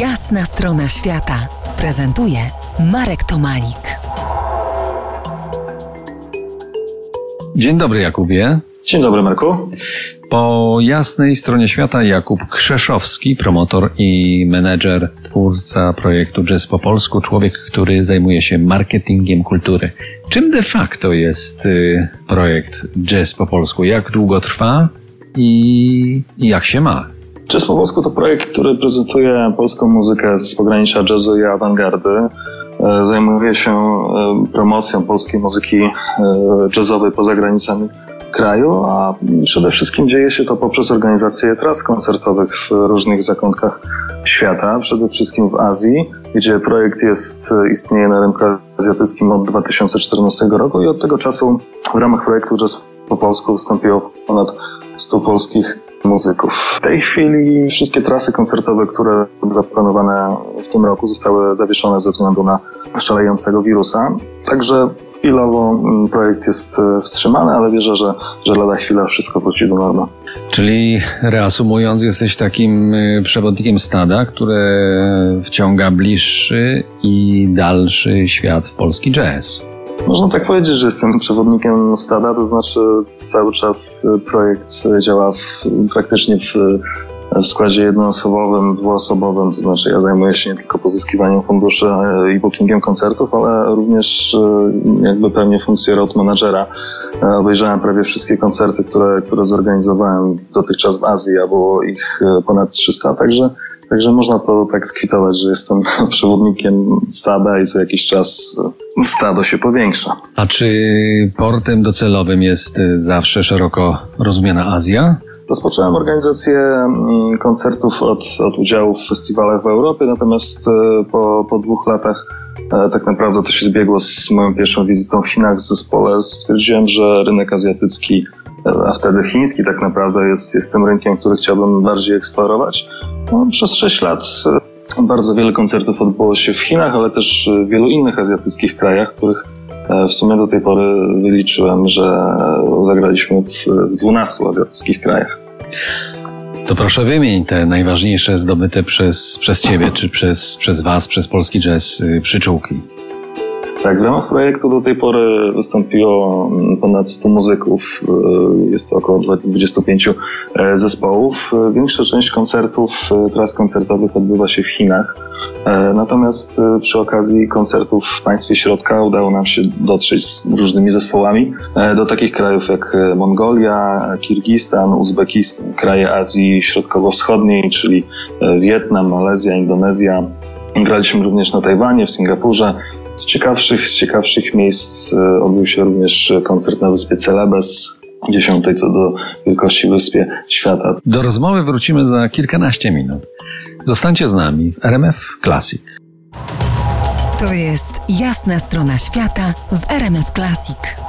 Jasna strona świata prezentuje Marek Tomalik. Dzień dobry, Jakubie. Dzień dobry, Marku. Po jasnej stronie świata Jakub Krzeszowski, promotor i menedżer, twórca projektu Jazz po polsku, człowiek, który zajmuje się marketingiem kultury. Czym de facto jest y, projekt Jazz po polsku? Jak długo trwa i, i jak się ma? Jazz po polsku to projekt, który prezentuje polską muzykę z pogranicza jazzu i awangardy. E, zajmuje się e, promocją polskiej muzyki e, jazzowej poza granicami kraju, a przede wszystkim dzieje się to poprzez organizację tras koncertowych w różnych zakątkach świata, przede wszystkim w Azji, gdzie projekt jest, istnieje na rynku azjatyckim od 2014 roku i od tego czasu w ramach projektu Jazz po polsku wystąpiło ponad 100 polskich muzyków. W tej chwili wszystkie trasy koncertowe, które zaplanowane w tym roku zostały zawieszone ze względu na szalejącego wirusa. Także chwilowo mm, projekt jest e, wstrzymany, ale wierzę, że, że lada chwila wszystko wróci do normy. Czyli reasumując, jesteś takim y, przewodnikiem stada, które wciąga bliższy i dalszy świat w polski jazz. Można tak powiedzieć, że jestem przewodnikiem stada, to znaczy cały czas projekt działa w, praktycznie w, w składzie jednoosobowym, dwuosobowym, to znaczy ja zajmuję się nie tylko pozyskiwaniem funduszy i bookingiem koncertów, ale również jakby pełnię funkcję road managera. Obejrzałem prawie wszystkie koncerty, które, które zorganizowałem dotychczas w Azji, a było ich ponad 300, także Także można to tak skwitować, że jestem przewodnikiem stada i za jakiś czas stado się powiększa. A czy portem docelowym jest zawsze szeroko rozumiana Azja? Rozpocząłem organizację mm, koncertów od, od udziału w festiwalach w Europie, natomiast e, po, po dwóch latach e, tak naprawdę to się zbiegło z moją pierwszą wizytą w Chinach w zespole. Stwierdziłem, że rynek azjatycki a wtedy chiński tak naprawdę jest, jest tym rynkiem, który chciałbym bardziej eksplorować. No, przez 6 lat e, bardzo wiele koncertów odbyło się w Chinach, ale też w wielu innych azjatyckich krajach, których e, w sumie do tej pory wyliczyłem, że zagraliśmy w 12 azjatyckich krajach. To proszę wymień te najważniejsze zdobyte przez, przez Ciebie, czy przez, przez Was, przez polski jazz y, przyczółki. Tak, w ramach projektu do tej pory wystąpiło mm, ponad 100 muzyków. Y, jest to około 25 e, zespołów. Większa część koncertów, e, tras koncertowych odbywa się w Chinach. E, natomiast przy okazji koncertów w państwie środka udało nam się dotrzeć z różnymi zespołami do takich krajów jak Mongolia, Kirgistan, Uzbekistan, kraje Azji Środkowo-Wschodniej, czyli Wietnam, Malezja, Indonezja. Graliśmy również na Tajwanie, w Singapurze, z ciekawszych, z ciekawszych miejsc e, odbył się również koncert na wyspie Celebes, dziesiątej co do wielkości wyspie świata. Do rozmowy wrócimy za kilkanaście minut. Zostańcie z nami w RMF Classic. To jest jasna strona świata w RMF Classic.